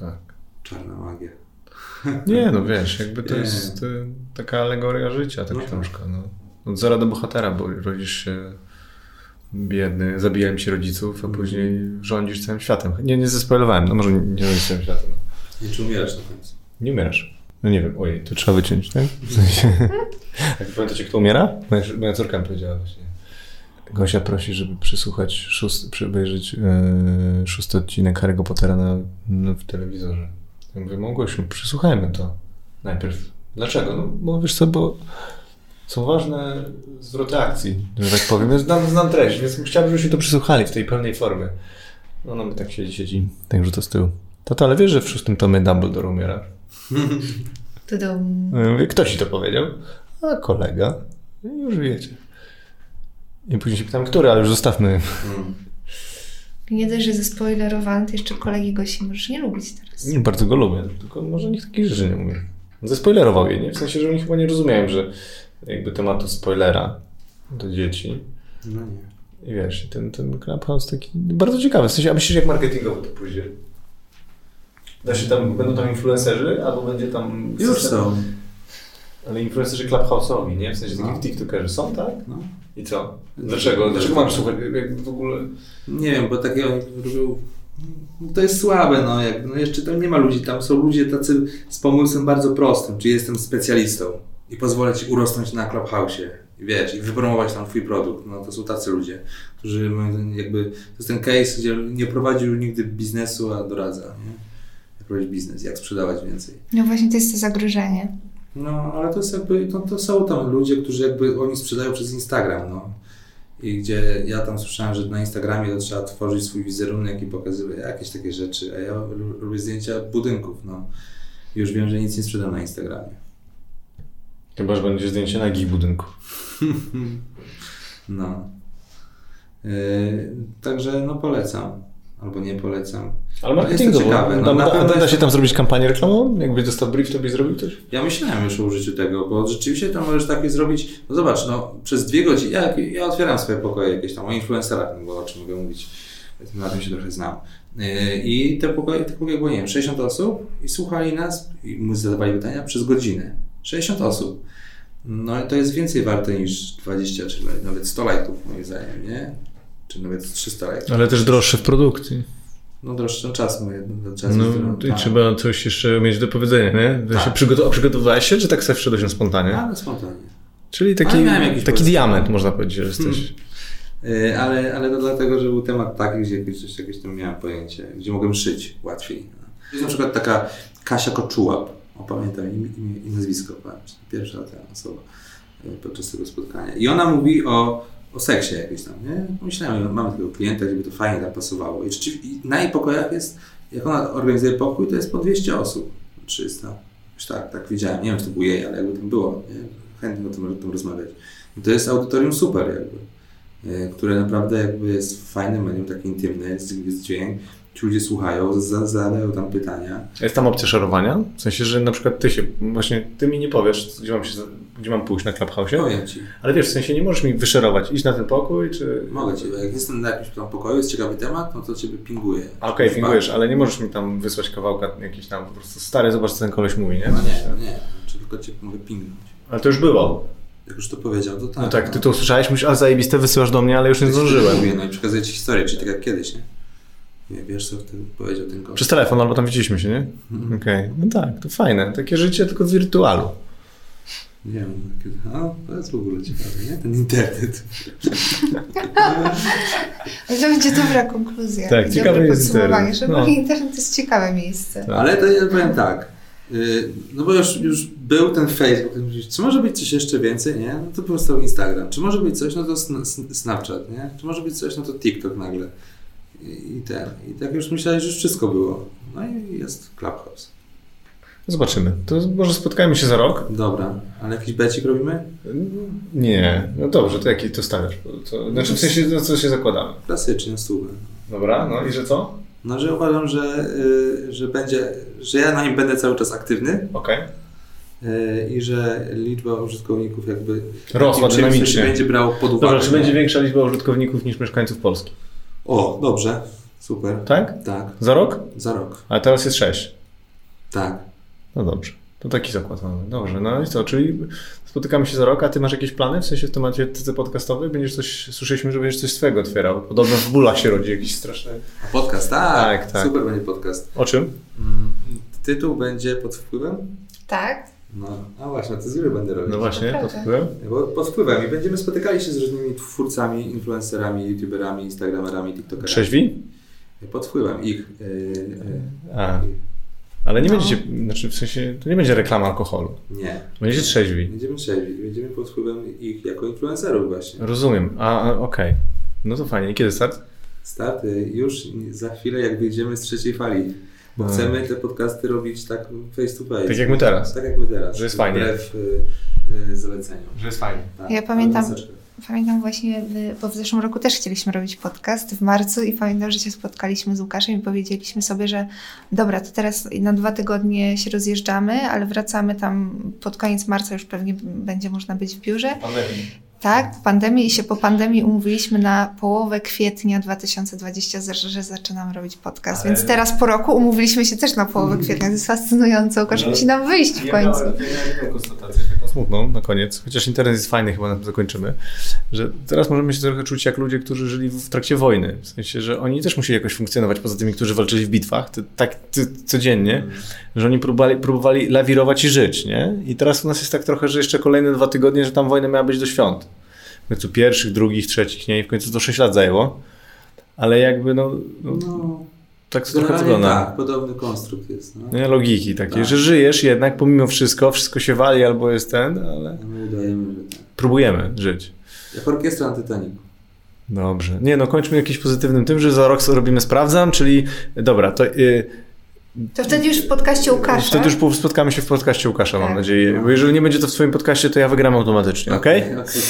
Tak. Czarna magia. Nie, no wiesz, jakby to Nie. jest y, taka alegoria życia, ta No tak. książka. No. Od zera do bohatera, bo rodzisz się biedny, zabijałem ci rodziców, a później rządzisz całym światem. Nie, nie zespoilowałem, no może nie, rządzisz całym światem. Nie czy umierasz na końcu. Nie umierasz. No nie wiem, ojej, to trzeba wyciąć, tak? W sensie... Jak pamiętacie, kto umiera? Moja, moja córka mi powiedziała właśnie. Gosia prosi, żeby przysłuchać, szósty, przy- obejrzeć yy, szósty odcinek Harry'ego Pottera na, na, w telewizorze. Ja mówię, Małgosiu, przysłuchajmy to najpierw. Dlaczego? No bo wiesz co, bo są ważne zwroty akcji, że tak powiem. Ja znam, znam treść, więc chciałbym, żebyśmy to przysłuchali w tej pełnej formie. No, no my tak siedzi, siedzi, tak rzuca z tyłu. Tato, ale wiesz, że w szóstym tomie Dumbledore umiera? Kto ci to powiedział? A kolega. Już wiecie. I później się pytam, który, ale już zostawmy. Mm. Nie dość, że zaspoilerowany, to jeszcze kolegi Gosi możesz nie lubić teraz. Nie, bardzo go lubię, tylko może nikt takich rzeczy nie mówi. Zaspoilerował je, nie? W sensie, że oni chyba nie rozumieją, że jakby tematu spoilera do dzieci. No nie. I wiesz, ten, ten Clubhouse taki bardzo ciekawy. W sensie, a myślisz, jak marketingowo to pójdzie? Da się tam, będą tam influencerzy, albo będzie tam... Już są. Ale influencerzy Clubhouse'owi, nie? W sensie No. takich TikTokerzy są, tak? No. I co? Dlaczego? Dlaczego mam słuchać? Jak w ogóle... Nie wiem, bo takie oni robią. no To jest słabe, no, jak, no jeszcze tam nie ma ludzi, tam są ludzie tacy z pomysłem bardzo prostym, czy jestem specjalistą i pozwolę ci urosnąć na Clubhouse'ie, i wiesz, i wypromować tam twój produkt, no to są tacy ludzie, którzy jakby, to jest ten case, gdzie nie prowadził nigdy biznesu, a doradza, nie? Jak prowadzić biznes, jak sprzedawać więcej. No właśnie to jest to zagrożenie. No, ale to jest jakby, to, to są tam ludzie, którzy jakby oni sprzedają przez Instagram, no. I gdzie ja tam słyszałem, że na Instagramie to trzeba tworzyć swój wizerunek i pokazywać jakieś takie rzeczy, a ja lu- lubię zdjęcia budynków, no. I już wiem, że nic nie sprzedam na Instagramie. Chyba, że będzie zdjęcie nagich budynków. No. Yy, także no polecam. Albo nie polecam. Ale marketingowo. to ciekawe, no, Tam, na da, pewno da się to- tam zrobić kampanię reklamową? Jakbyś dostał brief, to byś zrobił coś? Ja myślałem już o użyciu tego, bo rzeczywiście tam możesz takie zrobić, no zobacz, no przez dwie godziny, ja, ja otwieram swoje pokoje jakieś tam o influencerach, no bo o czym mogę mówić, na tym się trochę znam. Yy, I te pokoje, te pokoje było, nie wiem, 60 osób i słuchali nas i zadawali pytania przez godzinę. 60 osób. No i to jest więcej warte niż 20 czy nawet 100 lajków moim zdaniem, nie? Czy nawet 300 lajków. Ale też droższe w produkcji. No droższy czas mój, czas No, i trzeba coś jeszcze mieć do powiedzenia, nie? Tak. Się przygotow- a przygotowywałeś się, czy tak sobie wszedłeś na spontanie? Ale spontaninie. Czyli taki, taki diament, można powiedzieć, że jesteś. Yy, Ale, ale to dlatego, że był temat taki, gdzie jakieś, tam miałem pojęcie, gdzie mogłem szyć łatwiej. Jest na przykład taka Kasia Koczuła, o pamiętam imię, imię i nazwisko, pamiętam, pierwsza ta osoba yy, podczas tego spotkania. I ona mówi o, o seksie jakimś tam, nie? Myślałem, mamy takiego klienta, gdzie by to fajnie tam pasowało. I rzeczywiście i na jej pokojach jest, jak ona organizuje pokój, to jest po 200 osób, 300. Już tak, tak widziałem, nie wiem, czy to był jej, ale jakby tam było, nie? chętnie o tym, o tym rozmawiać. I to jest audytorium super jakby e, które naprawdę jakby jest fajnym medium, takie intymne, jest, jest dźwięk, ci ludzie słuchają, za- zadają tam pytania. Jest tam opcja szerowania? W sensie, że na przykład ty się, właśnie ty mi nie powiesz, gdzie mam, się, gdzie mam pójść na Clubhouse, Powiem Ci, ale wiesz, w sensie nie możesz mi wyszerować, iść na ten pokój, czy... mogę Ci, jak jestem na jakimś tam pokoju, jest ciekawy temat, no to Ciebie pinguję. A, Okej, Już pingujesz, ale nie możesz mi tam wysłać kawałka jakiś tam po prostu stary, zobacz co ten koleś mówi, nie? No nie, nie, czy tylko Cię mogę pingnąć. Ale to już było. Jak już to powiedział, to tak. No tak, ty to usłyszałeś, myślisz, ale zajebiste, wysyłasz do mnie, ale już nie zdążyłem. Mówię, no i przekazuję Ci historię, czyli tak jak kiedyś, nie? Nie wiesz, co wtedy powiedział ten gość. Przez telefon, albo tam widzieliśmy się, nie? Mhm. Okej, no tak, to fajne. Takie życie tylko z wirtualu. Nie wiem, takie, o, to jest w ogóle ciekawe, nie? Ten internet. To będzie dobra konkluzja. Tak, i ciekawe jest podsumowanie, internet. że No. internet to jest ciekawe miejsce. Tak. Ale to ja powiem tak. y, No bo już, już był ten Facebook, czy może być coś jeszcze więcej, nie? No to powstał Instagram. Czy może być coś, no to Sn- Sn- Snapchat, nie? Czy może być coś, no to TikTok nagle. I, ten. I tak już myślałeś, że już wszystko było. No i jest Clubhouse. Zobaczymy. To może spotkajmy się za rok? Dobra, ale jakiś becik robimy? Nie. No dobrze, to jaki to stawiasz? To, znaczy w sensie, no co się zakładamy? Klasycznie, stówę. Dobra, no i że co? No, że uważam, że, y, że będzie, że ja na nim będę cały czas aktywny Okej. y, i że liczba użytkowników jakby Rosła dynamicznie. będzie brał pod uwagę. Dobra, czy będzie większa liczba użytkowników niż mieszkańców Polski? O, dobrze, super. Tak? Tak, Za rok? za rok. A teraz jest 6. Tak. No dobrze. To taki zakład mamy. Dobrze, no i co, czyli spotykamy się za rok, a ty masz jakieś plany w sensie w temacie TC podcastowej? Będziesz coś, słyszeliśmy, że będziesz coś swego otwierał. Podobno w bólach się rodzi jakiś straszny... A podcast, tak, Tak, tak. Super będzie podcast. O czym? Tytuł będzie pod wpływem? Tak? No, a właśnie, to z Jury będę robić. No właśnie, Naprawdę. pod wpływem. Bo pod wpływem i będziemy spotykali się z różnymi twórcami, influencerami, youtuberami, instagramerami, tiktokerami. Trzeźwi? Pod wpływem ich. Yy, yy, A, ale nie No. będziecie, znaczy w sensie, to nie będzie reklama alkoholu. nie. Będziecie trzeźwi. Będziemy trzeźwi. Będziemy pod wpływem ich jako influencerów właśnie. Rozumiem. A, a okej. No to fajnie. I kiedy start? Start już za chwilę, jak wyjdziemy z trzeciej fali. Bo No. chcemy te podcasty robić tak face to face. Tak jak my teraz. Tak jak my teraz. Że jest fajnie. Wbrew y, y, zaleceniom. Że jest fajnie. Tak, Ja pamiętam-. Pamiętam właśnie, y, bo w zeszłym roku też chcieliśmy robić podcast w marcu i pamiętam, że się spotkaliśmy z Łukaszem i powiedzieliśmy sobie, że dobra, to teraz na dwa tygodnie się rozjeżdżamy, ale wracamy tam pod koniec marca już pewnie będzie można być w biurze. Tak, po pandemii i się po pandemii umówiliśmy na połowę kwietnia 2020, że, zaczynamy robić podcast. Ale- Więc teraz po roku umówiliśmy się też na połowę kwietnia. To jest fascynujące. Łukasz No. musi nam wyjść w końcu. konstatację taką smutną na koniec, chociaż internet jest fajny, chyba na tym zakończymy, że teraz możemy się trochę czuć jak ludzie, którzy żyli w trakcie wojny. W sensie, że oni też musieli jakoś funkcjonować poza tymi, którzy walczyli w bitwach, to, tak ty, codziennie, że oni próbowali, próbowali lawirować i żyć, nie? I teraz u nas jest tak trochę, że jeszcze kolejne dwa tygodnie, że tam wojna miała być do świąt. W końcu pierwszych, drugich, trzecich, nie? I w końcu to 6 lat zajęło. Ale jakby, no, no No, tak to trochę wygląda. tak, podobny konstrukt jest. No. Nie, logiki takie, Tak. że żyjesz jednak pomimo wszystko, wszystko się wali albo jest ten, ale My udajemy, że tak. próbujemy żyć. Jak orkiestra na Titanicu. Dobrze. Nie, no kończmy jakimś pozytywnym tym, że za rok robimy sprawdzam, czyli dobra, to y, To wtedy już w podcaście Łukasza. wtedy już po- spotkamy się w podcaście Łukasza, mam Tak. nadzieję. Bo jeżeli nie będzie to w swoim podcaście, to ja wygram automatycznie, okej? Okej, okej.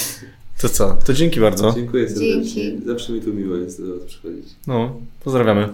To co? To dzięki bardzo. Dziękuję serdecznie. Dzięki. Zawsze mi tu miło jest do Was przychodzić. No, pozdrawiamy.